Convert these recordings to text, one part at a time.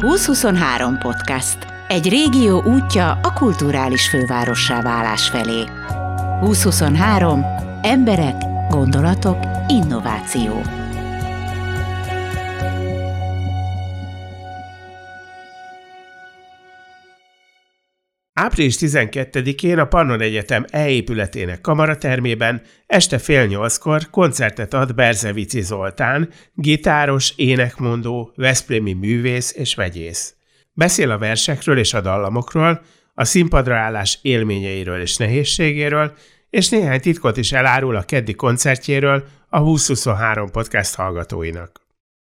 2023 podcast. Egy régió útja a kulturális fővárossá válás felé. 2023. Emberek, gondolatok, innováció. Április 12-én a Pannon Egyetem E-épületének kamaratermében este fél nyolckor koncertet ad Berzevici Zoltán, gitáros, énekmondó, veszprémi művész és vegyész. Beszél a versekről és a dallamokról, a színpadra állás élményeiről és nehézségéről, és néhány titkot is elárul a keddi koncertjéről a 2023 podcast hallgatóinak.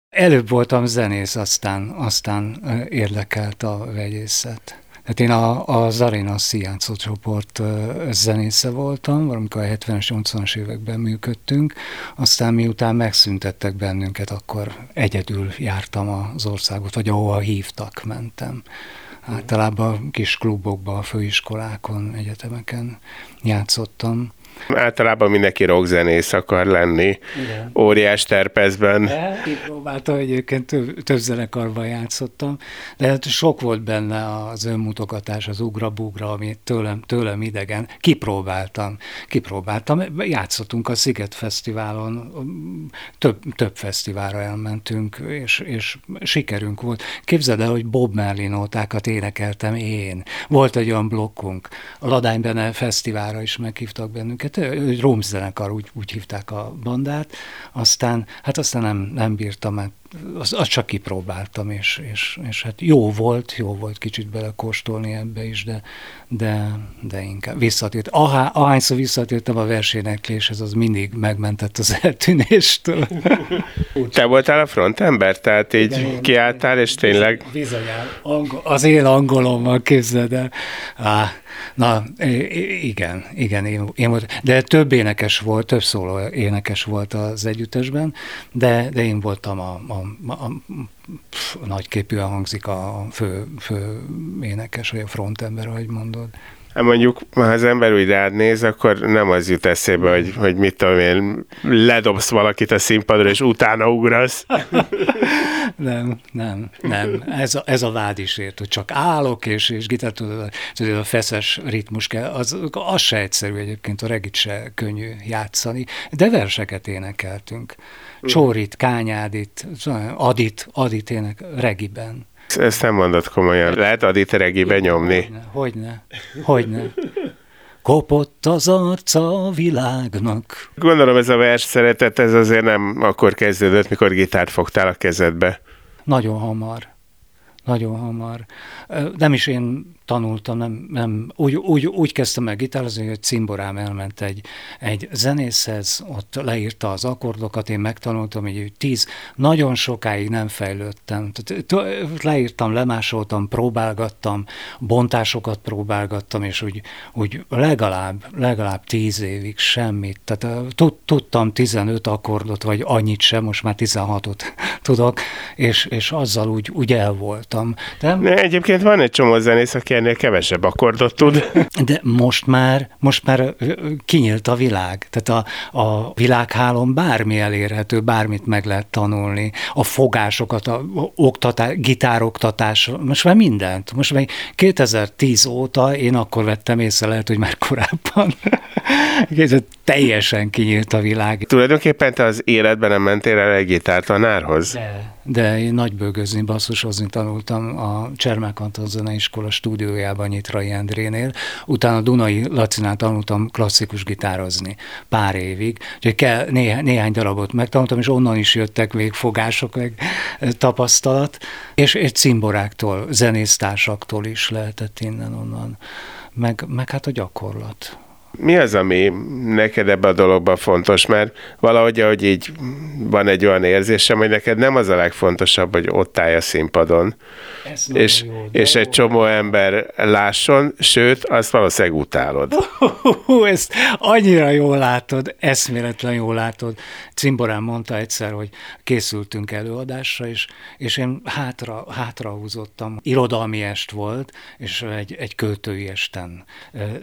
Előbb voltam zenész, aztán, aztán érdekelt a vegyészet. Hát én a, a Zarina Sziánszó csoport zenésze voltam, valamikor a 70-es, 80-as években működtünk, aztán miután megszüntettek bennünket, akkor egyedül jártam az országot, vagy ahova hívtak, mentem. Általában kis klubokban, főiskolákon, egyetemeken játszottam. Általában mindenki rockzenész akar lenni, Igen. óriás terpezben. Kipróbáltam egyébként, több, több zenekarban játszottam, de hát sok volt benne az önmutogatás, az ugra-bugra, ami tőlem, tőlem idegen. Kipróbáltam, kipróbáltam. Játszottunk a Sziget Fesztiválon, több, több fesztiválra elmentünk, és, és sikerünk volt. Képzeld el, hogy Bob Merlin nótákat énekeltem én. Volt egy olyan blokkunk. A Ladánybene fesztiválra is meghívtak bennünket, őket, Róm zenekar, úgy, úgy hívták a bandát, aztán, hát aztán nem, nem bírtam, mert azt, azt csak kipróbáltam, és, és, és hát jó volt, jó volt kicsit belekóstolni ebbe is, de, de, de inkább visszatért. Ahá, ahányszor visszatértem a versénekléshez, az mindig megmentett az eltűnéstől. Te voltál a frontember? Tehát így igen, kiálltál, és tényleg... Bizonyán, angol, az én angolommal képzeld el. Á, na, igen, igen, én, én volt, de több énekes volt, több szóló énekes volt az együttesben, de, de én voltam a, a a, a, a nagyképűen hangzik a fő, fő énekes, vagy a frontember, ahogy mondod. Hát mondjuk, ha az ember úgy rád néz, akkor nem az jut eszébe, hogy, hogy mit tudom én, ledobsz valakit a színpadra, és utána ugrasz. nem, nem, nem. Ez a, ez a vád is ért, hogy csak állok, és, és gitár tudod, tudod, a feszes ritmus kell. Az, az se egyszerű egyébként, a regit se könnyű játszani, de verseket énekeltünk. Csórit, Kányádit, Adit, Adit ének regiben. Ezt nem mondod komolyan. Lehet Adit regibe nyomni? Hogyne, hogyne. hogyne. Kopott az arca a világnak. Gondolom ez a vers szeretet, ez azért nem akkor kezdődött, mikor gitárt fogtál a kezedbe. Nagyon hamar. Nagyon hamar. Nem is én tanultam, nem, nem úgy, úgy, úgy kezdtem el gitározni, hogy cimborám elment egy, egy zenészhez, ott leírta az akkordokat, én megtanultam, hogy tíz, nagyon sokáig nem fejlődtem. Leírtam, lemásoltam, próbálgattam, bontásokat próbálgattam, és úgy, úgy legalább, legalább tíz évig semmit. Tehát tudtam 15 akkordot, vagy annyit sem, most már 16-ot tudok, és, és azzal úgy, úgy el voltam. De egyébként van egy csomó zenész, aki ennél kevesebb akkordot tud. De most már, most már kinyílt a világ. Tehát a, a világhálón bármi elérhető, bármit meg lehet tanulni. A fogásokat, a oktatás, gitároktatás, most már mindent. Most már 2010 óta én akkor vettem észre, lehet, hogy már korábban. teljesen kinyílt a világ. Tulajdonképpen te az életben nem mentél el egy gitártanárhoz? De, de én nagybőgözni, basszusozni tanultam a Csermák Antal Zeneiskola stúdiójában Nyitrai Endrénél. Utána Dunai Lacinál tanultam klasszikus gitározni pár évig. Úgyhogy kell, néhány, néhány darabot megtanultam, és onnan is jöttek végfogások, meg tapasztalat. És, és cimboráktól, zenésztársaktól is lehetett innen-onnan. Meg, meg hát a gyakorlat mi az, ami neked ebbe a dologban fontos? Mert valahogy, hogy így van egy olyan érzésem, hogy neked nem az a legfontosabb, hogy ott állj a színpadon, és, jó, és egy csomó ember lásson, sőt, azt valószínűleg utálod. Hú, ezt annyira jól látod, eszméletlen jól látod. Cimborán mondta egyszer, hogy készültünk előadásra, és, és én hátra, hátra húzottam. Irodalmi est volt, és egy, egy költői esten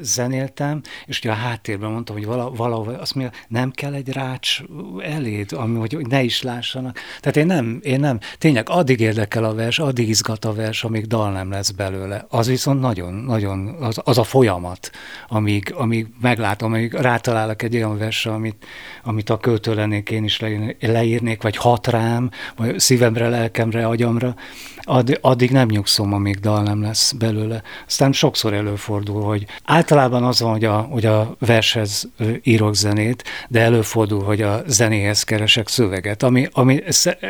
zenéltem, és a háttérben mondtam, hogy vala, valahol, azt mondja, nem kell egy rács eléd, ami, hogy, hogy ne is lássanak. Tehát én nem, én nem, tényleg addig érdekel a vers, addig izgat a vers, amíg dal nem lesz belőle. Az viszont nagyon, nagyon, az, az a folyamat, amíg, amíg meglátom, amíg rátalálok egy olyan versre, amit, amit a költő lennék én is leírnék, vagy hat rám, vagy szívemre, lelkemre, agyamra, add, addig nem nyugszom, amíg dal nem lesz belőle. Aztán sokszor előfordul, hogy általában az van, hogy a, hogy a vershez írok zenét, de előfordul, hogy a zenéhez keresek szöveget. Ami, ami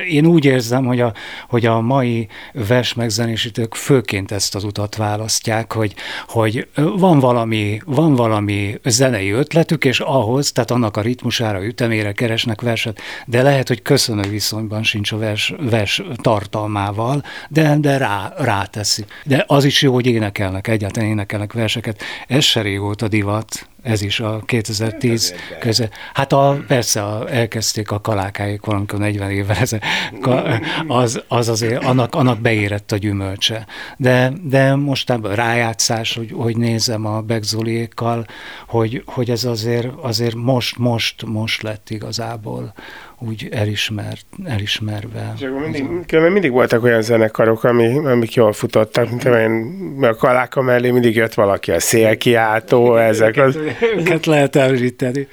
én úgy érzem, hogy a, hogy a mai vers megzenésítők főként ezt az utat választják, hogy, hogy van valami, van valami zenei ötletük, és ahhoz, tehát annak a ritmusára, ütemére keresnek verset, de lehet, hogy köszönő viszonyban sincs a vers, vers tartalmával, de, de rá, ráteszi. De az is jó, hogy énekelnek, egyáltalán énekelnek verseket. Ez se régóta divat, ez is a 2010 köze. Hát a, persze a, elkezdték a kalákáik valamikor 40 évvel ezen, az, az azért, annak, annak beérett a gyümölcse. De, de mostában rájátszás, hogy, hogy nézem a Begzoliékkal, hogy, hogy ez azért, azért most, most, most lett igazából úgy elismert, elismerve. És akkor mindig, mindig voltak olyan zenekarok, ami, amik jól futottak, mint én, a kaláka mellé mindig jött valaki, a szélkiáltó, ezek. Az... Őket lehet említeni.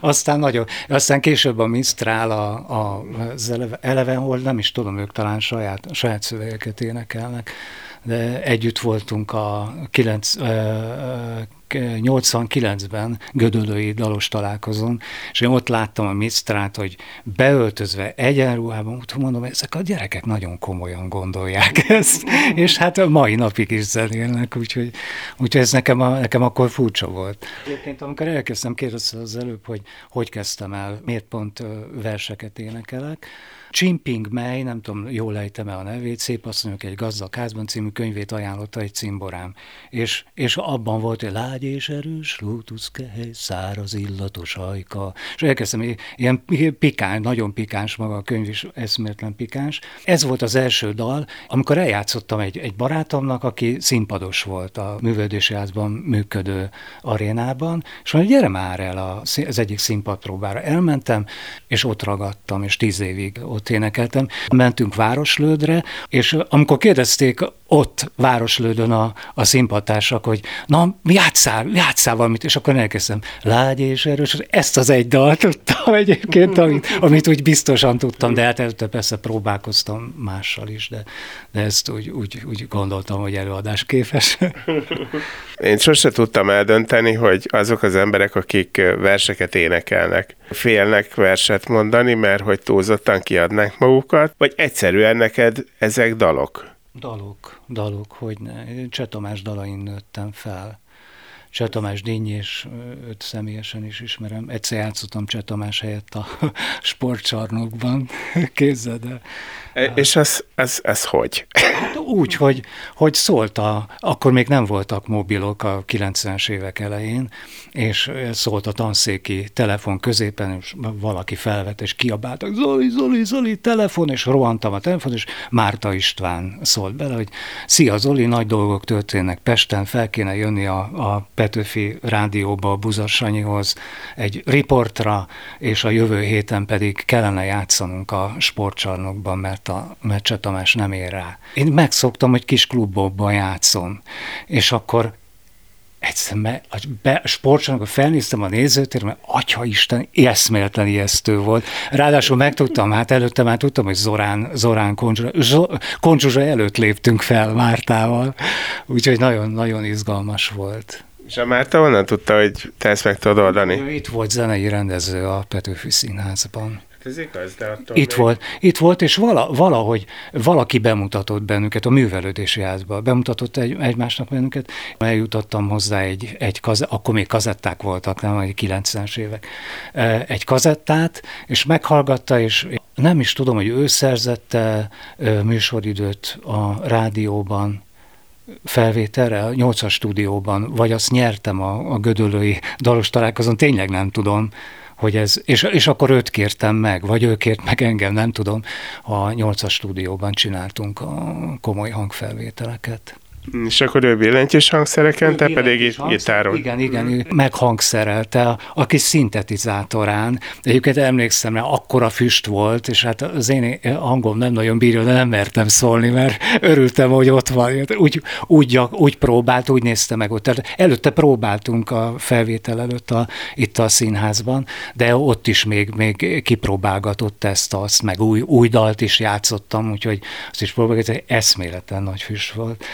aztán nagyon, aztán később a Mistral, a, a, az Elevenhold, nem is tudom, ők talán saját, saját szövegeket énekelnek, de együtt voltunk a 9, 89-ben Gödöllői dalos találkozón, és én ott láttam a Misztrát, hogy beöltözve egyenruhában, úgy mondom, ezek a gyerekek nagyon komolyan gondolják ezt, és hát a mai napig is zenélnek, úgyhogy, úgyhogy ez nekem, a, nekem akkor furcsa volt. Egyébként amikor elkezdtem, kérdezte az előbb, hogy hogy kezdtem el, miért pont verseket énekelek, Csimping Mely, nem tudom, jól ejtem el a nevét, Szép asszonyok egy gazdag házban című könyvét ajánlotta egy cimborám. És, és abban volt egy lágy és erős lótuszkehely, száraz illatos ajka. És elkezdtem, ilyen pikáns, nagyon pikáns maga a könyv is, eszméletlen pikáns. Ez volt az első dal, amikor eljátszottam egy, egy barátomnak, aki színpados volt a művődési házban működő arénában, és mondja, gyere már el a, az egyik színpadpróbára. Elmentem, és ott ragadtam, és tíz évig ott énekeltem. Mentünk Városlődre, és amikor kérdezték ott Városlődön a, a színpadtársak, hogy na, játszál, játszál valamit, és akkor elkezdtem, lágy és erős, ezt az egy dalt tudtam egyébként, amit, amit úgy biztosan tudtam, de hát előtte persze próbálkoztam mással is, de, de ezt úgy, úgy, úgy gondoltam, hogy előadásképes. Én sose tudtam eldönteni, hogy azok az emberek, akik verseket énekelnek, félnek verset mondani, mert hogy túlzottan kiadnák magukat, vagy egyszerűen neked ezek dalok? Dalok, dalok, hogy ne. Cseh Tamás dalain nőttem fel. Cseh Tamás Díny, és őt személyesen is ismerem. Egyszer játszottam Cseh Tamás helyett a sportcsarnokban, képzeld el. E, és ez, ez, ez hogy? Hát úgy, hogy, hogy szólt a, akkor még nem voltak mobilok a 90-es évek elején, és szólt a tanszéki telefon középen, és valaki felvett, és kiabáltak, Zoli, Zoli, Zoli, telefon, és rohantam a telefon, és Márta István szólt bele, hogy szia Zoli, nagy dolgok történnek Pesten, fel kéne jönni a, a Petőfi rádióba, a Buzasanyihoz egy riportra, és a jövő héten pedig kellene játszanunk a sportcsarnokban, mert a Mecse Tamás nem ér rá. Én megszoktam, hogy kis klubokban játszom, és akkor egyszer me, a, be, a sportcsarnokban felnéztem a nézőtérre, mert atya Isten, eszméletlen ijesztő volt. Ráadásul megtudtam, hát előtte már tudtam, hogy Zorán, Zorán Koncsuzsa előtt léptünk fel Mártával, úgyhogy nagyon-nagyon izgalmas volt. És a Márta onnan tudta, hogy te ezt meg tudod oldani? Itt volt zenei rendező a Petőfi Színházban. Hát ez igaz, de attól itt még... volt, itt volt, és vala, valahogy valaki bemutatott bennünket a művelődési házba, bemutatott egy, egymásnak bennünket, eljutottam hozzá egy, egy kaze, akkor még kazetták voltak, nem, egy 90-es évek, egy kazettát, és meghallgatta, és nem is tudom, hogy ő szerzette műsoridőt a rádióban, felvételre, a nyolcas stúdióban, vagy azt nyertem a, a gödölői dalos találkozón, tényleg nem tudom, hogy ez, és, és akkor őt kértem meg, vagy ő kért meg engem, nem tudom, a nyolcas stúdióban csináltunk a komoly hangfelvételeket. És akkor ő billentyűs hangszereken, te pedig itt gitáron. Igen, igen, ő meghangszerelte a kis szintetizátorán. Egyébként emlékszem, mert akkora füst volt, és hát az én hangom nem nagyon bírja, de nem mertem szólni, mert örültem, hogy ott van. Úgy, úgy, úgy próbált, úgy nézte meg ott. Tehát előtte próbáltunk a felvétel előtt a, itt a színházban, de ott is még, még kipróbálgatott ezt, azt, meg új, új dalt is játszottam, úgyhogy azt is próbálgattam, eszméleten nagy füst volt.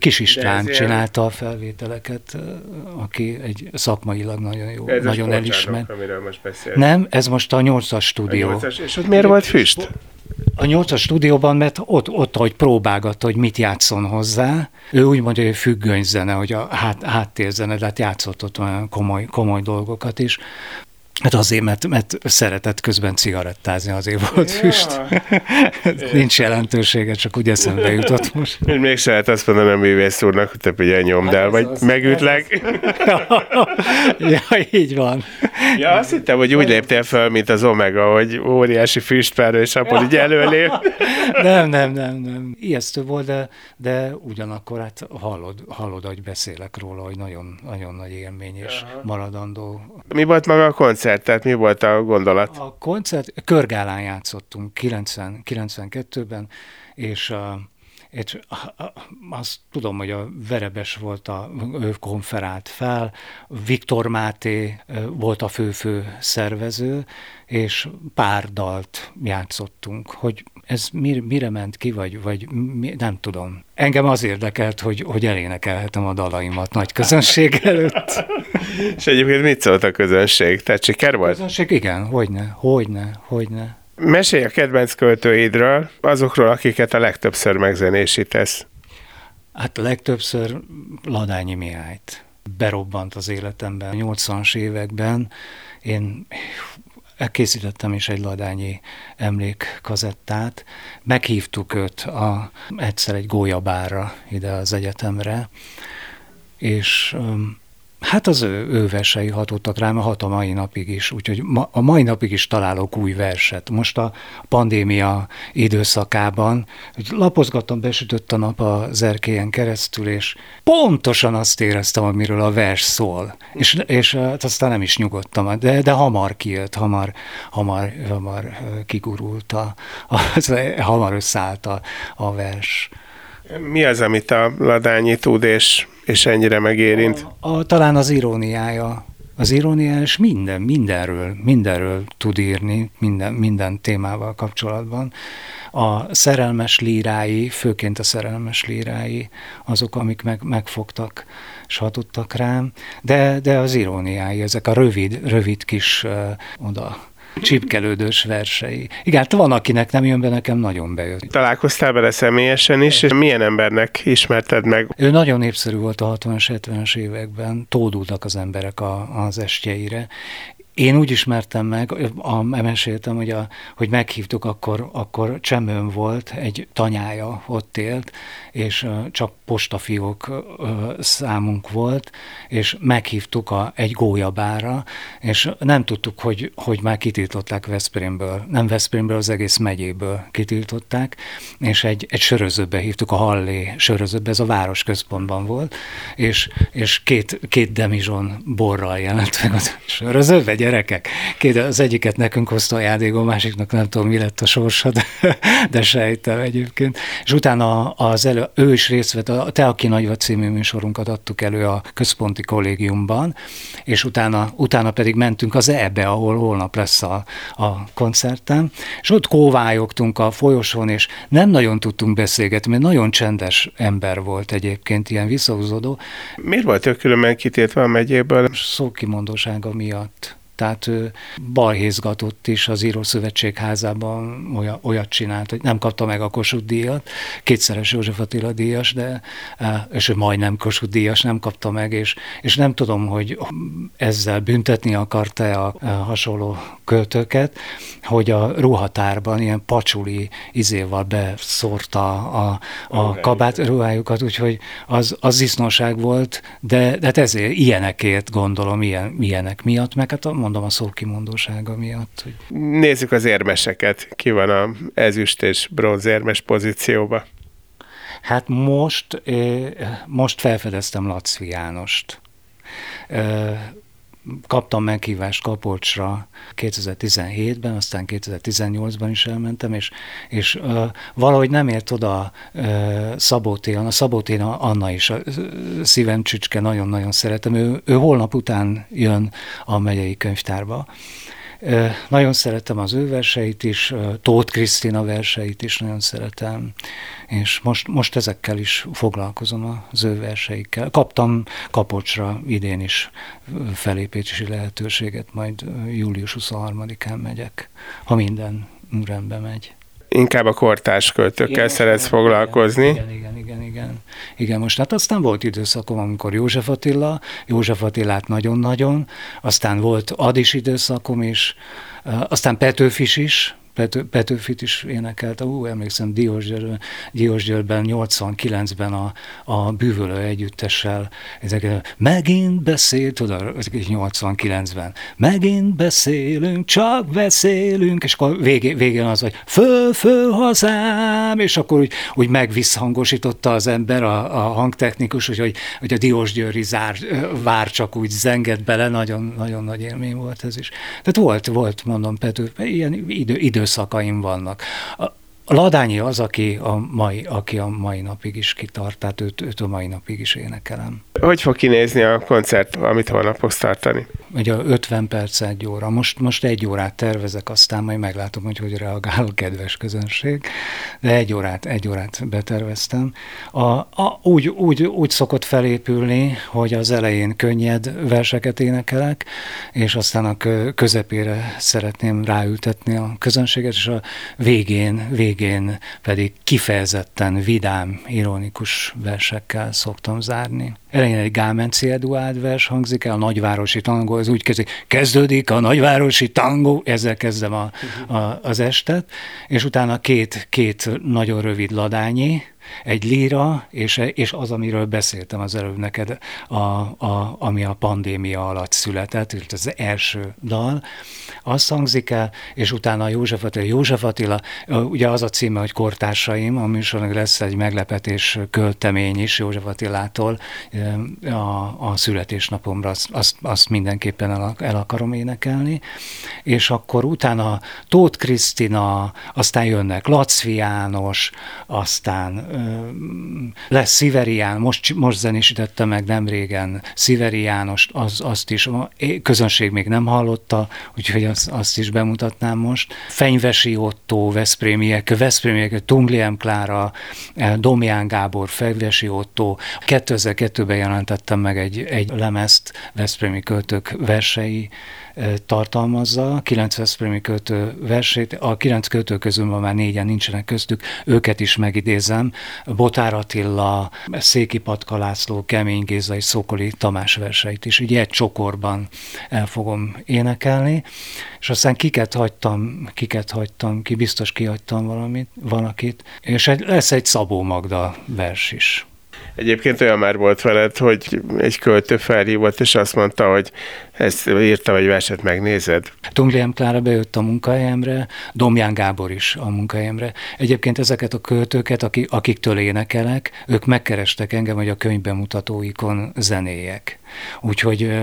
Kis István csinálta a felvételeket, aki egy szakmailag nagyon jó, ez nagyon elismert. amiről most Nem, ez most a nyolcas stúdió. A 8 és ott miért volt füst? A nyolcas stúdióban, mert ott, ott, hogy próbálgatta, hogy mit játszon hozzá, ő úgy mondja, hogy függönyzene, hogy a hát, háttérzene, de hát játszott ott olyan komoly, komoly dolgokat is. Hát azért, mert, mert szeretett közben cigarettázni, azért volt ja. füst. Nincs jelentősége, csak úgy eszembe jutott most. Még mégsem lehet azt mondani a művész úrnak, hogy te ugye nyomd el, hát vagy az megütlek. ja, így van. Ja, azt hittem, hogy úgy léptél fel, mint az Omega, hogy óriási füstpárő, és akkor így előlép. nem, nem, nem, nem. Ijesztő volt, de, de ugyanakkor hát hallod, hallod, hogy beszélek róla, hogy nagyon, nagyon nagy élmény és maradandó. Mi volt maga a koncert? Koncert? Tehát mi volt a gondolat? A koncert, Körgálán játszottunk 90, 92-ben, és és azt tudom, hogy a Verebes volt a, ő konferált fel, Viktor Máté volt a fő-fő szervező, és pár dalt játszottunk, hogy ez mire, mire ment ki, vagy, vagy mi, nem tudom. Engem az érdekelt, hogy, hogy elénekelhetem a dalaimat nagy közönség előtt. és egyébként mit szólt a közönség? Tehát siker volt? A közönség, igen, hogyne, hogyne, hogyne. Mesélj a kedvenc költőidről, azokról, akiket a legtöbbször megzenésítesz. Hát a legtöbbször Ladányi Mihályt. Berobbant az életemben 80-as években. Én készítettem is egy ladányi emlékkazettát. Meghívtuk őt a, egyszer egy gólyabára ide az egyetemre, és Hát az ő, ő versei hatottak rám, hat a mai napig is, úgyhogy ma, a mai napig is találok új verset. Most a pandémia időszakában, hogy lapozgattam, besütött a nap az erkélyen keresztül, és pontosan azt éreztem, amiről a vers szól. És, és hát aztán nem is nyugodtam, de, de hamar kijött, hamar, hamar, hamar kigurult, a, az, hamar összeállt a, a vers. Mi az, amit a Ladányi tud, és, és ennyire megérint? A, a, talán az iróniája. Az iróniája, és minden, mindenről, mindenről tud írni, minden, minden témával kapcsolatban. A szerelmes lírái, főként a szerelmes lírái, azok, amik meg, megfogtak és hatottak rám, de, de az iróniái, ezek a rövid, rövid kis uh, oda csipkelődős versei. Igen, hát van, akinek nem jön be, nekem nagyon bejött. Találkoztál vele személyesen is, és milyen embernek ismerted meg? Ő nagyon népszerű volt a 60-as, 70-es években, tódultak az emberek a, az estjeire, én úgy ismertem meg, a, meséltem, hogy, a, hogy meghívtuk, akkor, akkor Csemőn volt, egy tanyája ott élt, és csak postafiók számunk volt, és meghívtuk a, egy gólyabára, és nem tudtuk, hogy, hogy már kitiltották Veszprémből, nem Veszprémből, az egész megyéből kitiltották, és egy, egy sörözőbe hívtuk, a Hallé sörözőbe, ez a városközpontban volt, és, és két, két demizson borral jelent meg a sörözőbe, gyerekek. Két, az egyiket nekünk hozta a játék, a másiknak nem tudom, mi lett a sorsa, de, de sejtem egyébként. És utána az elő, ő is részt vett, a Te, aki nagyva című műsorunkat adtuk elő a központi kollégiumban, és utána, utána pedig mentünk az EBE, ahol holnap lesz a, a koncertem, és ott kóvályogtunk a folyosón, és nem nagyon tudtunk beszélgetni, mert nagyon csendes ember volt egyébként, ilyen visszahúzódó. Miért volt ő különben kitétve a megyéből? Szókimondósága miatt tehát balhézgatott is az Írószövetség házában olyat, olyat csinált, hogy nem kapta meg a Kossuth díjat, kétszeres József Attila díjas, de és ő majdnem Kossuth díjas nem kapta meg, és, és nem tudom, hogy ezzel büntetni akarta a, a hasonló költőket, hogy a ruhatárban ilyen pacsuli izéval beszórta a, a kabát ruhájukat, úgyhogy az, az disznóság volt, de, de hát ezért ilyenekért gondolom, ilyen, ilyenek miatt, meg hát mondom a szókimondósága miatt. Hogy... Nézzük az érmeseket. Ki van a ezüst és bronz érmes pozícióba? Hát most, most felfedeztem Laci Jánost kaptam meghívást Kapocsra 2017-ben, aztán 2018-ban is elmentem, és, és uh, valahogy nem ért oda uh, Szabótéan. A Szabótén Anna is a szívem csücske, nagyon-nagyon szeretem. Ő, ő holnap után jön a megyei könyvtárba, nagyon szeretem az ő verseit is, Tóth Krisztina verseit is nagyon szeretem, és most, most ezekkel is foglalkozom az ő verseikkel. Kaptam Kapocsra idén is felépési lehetőséget, majd július 23-án megyek, ha minden rendbe megy inkább a kortárs költőkkel igen, szeretsz igen, foglalkozni. Igen, igen, igen, igen. Igen, most hát aztán volt időszakom, amikor József Attila, József Attilát nagyon-nagyon, aztán volt Adis időszakom is, aztán Petőfis is, Pető, Petőfit is énekelte, ú, emlékszem, Diósgyőrben 89-ben a, a bűvölő együttessel, ezek, megint beszélt, tudod, 89-ben, megint beszélünk, csak beszélünk, és akkor végén, végén az, hogy föl, föl hazám, és akkor úgy, úgy megvisszhangosította az ember, a, a hangtechnikus, hogy, hogy, hogy a Diósgyőri zár, vár csak úgy zengett bele, nagyon, nagyon nagy élmény volt ez is. Tehát volt, volt, mondom, Pető, ilyen idő, idő időszakaim vannak. A Ladányi az, aki a mai, aki a mai napig is kitart, tehát őt, őt a mai napig is énekelem. Hogy fog kinézni a koncert, amit holnap fogsz tartani? Ugye 50 perc, egy óra. Most, most egy órát tervezek, aztán majd meglátom, hogy hogy reagál a kedves közönség. De egy órát, egy órát beterveztem. A, a, úgy, úgy, úgy szokott felépülni, hogy az elején könnyed verseket énekelek, és aztán a közepére szeretném ráültetni a közönséget, és a végén, végén pedig kifejezetten vidám, ironikus versekkel szoktam zárni. Elején egy Gámenci Eduard vers hangzik el, a nagyvárosi tangó, ez úgy kezdődik, kezdődik a nagyvárosi tangó, ezzel kezdem a, a, az estet, és utána két, két nagyon rövid ladányi, egy líra, és, és az, amiről beszéltem az előbb neked, a, a, ami a pandémia alatt született, az első dal, az hangzik el, és utána József Attila, József Attila, ugye az a címe, hogy Kortársaim, a műsornak lesz egy meglepetés költemény is József Attilától a, a születésnapomra, azt, azt, azt mindenképpen el, el akarom énekelni, és akkor utána Tóth Krisztina, aztán jönnek Lacvi János, aztán lesz Sziverián, most, most zenésítette meg nem régen Sziveri az, azt is közönség még nem hallotta, úgyhogy azt, azt is bemutatnám most. Fenyvesi Otto, Veszprémiek, Veszprémiek, Tungliem Klára, Domján Gábor, Fenyvesi Otto. 2002-ben jelentettem meg egy, egy lemezt Veszprémi költők versei tartalmazza, kilenc Veszprémi költő versét, a kilenc költő közül ma már négyen nincsenek köztük, őket is megidézem, Botár Attila, Széki Patka László, Kemény Géza és Szokoli Tamás verseit is, így egy csokorban el fogom énekelni, és aztán kiket hagytam, kiket hagytam ki, biztos kihagytam valamit, valakit, és egy, lesz egy Szabó Magda vers is. Egyébként olyan már volt veled, hogy egy költő felhívott, és azt mondta, hogy ezt írtam egy verset, megnézed? Tungliám Klára bejött a munkahelyemre, Domján Gábor is a munkahelyemre. Egyébként ezeket a költőket, akik, akiktől énekelek, ők megkerestek engem, hogy a könyvbemutatóikon zenéjek. Úgyhogy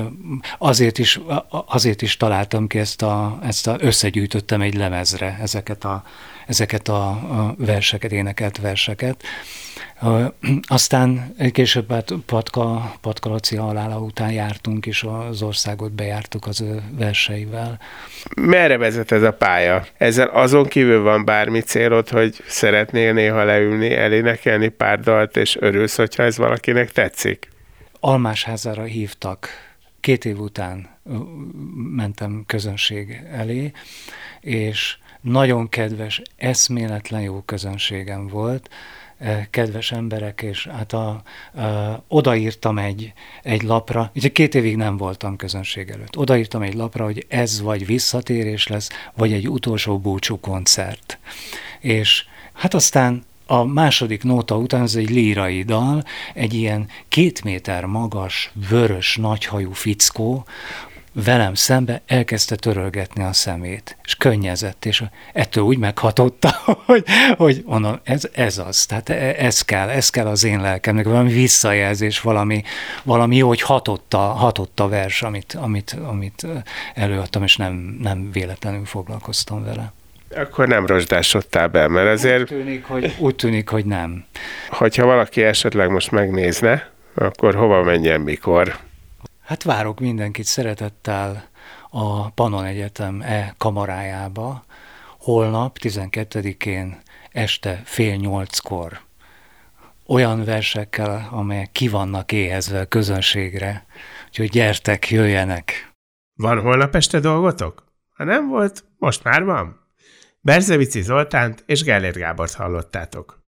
azért is, azért is találtam ki ezt a, ezt a összegyűjtöttem egy lemezre ezeket a, ezeket a, verseket, énekelt verseket. Aztán később hát Patka, Patka Laci halála után jártunk is az országot, bejártuk az ő verseivel. Merre vezet ez a pálya? Ezzel azon kívül van bármi célod, hogy szeretnél néha leülni, elénekelni pár dalt, és örülsz, hogyha ez valakinek tetszik? Almásházára hívtak. Két év után mentem közönség elé, és nagyon kedves, eszméletlen jó közönségem volt, kedves emberek, és hát a, a, odaírtam egy, egy lapra, ugye két évig nem voltam közönség előtt, odaírtam egy lapra, hogy ez vagy visszatérés lesz, vagy egy utolsó búcsú koncert. És hát aztán a második nóta után ez egy lírai dal, egy ilyen két méter magas, vörös, nagyhajú fickó, velem szembe elkezdte törölgetni a szemét, és könnyezett, és ettől úgy meghatotta, hogy, hogy mondom, ez, ez az, tehát e, ez kell, ez kell az én lelkemnek, valami visszajelzés, valami, valami jó, hogy hatott a, hatott a vers, amit, amit, amit előadtam, és nem, nem véletlenül foglalkoztam vele. Akkor nem rozsdásodtál be, mert azért... Úgy tűnik, hogy, úgy tűnik, hogy nem. Hogyha valaki esetleg most megnézne, akkor hova menjen, mikor? Hát várok mindenkit szeretettel a Panon Egyetem e kamarájába, holnap 12-én este fél nyolckor. Olyan versekkel, amelyek ki vannak éhezve a közönségre, úgyhogy gyertek, jöjjenek! Van holnap este dolgotok? Ha nem volt, most már van. Berzevici Zoltánt és Gellért Gábort hallottátok.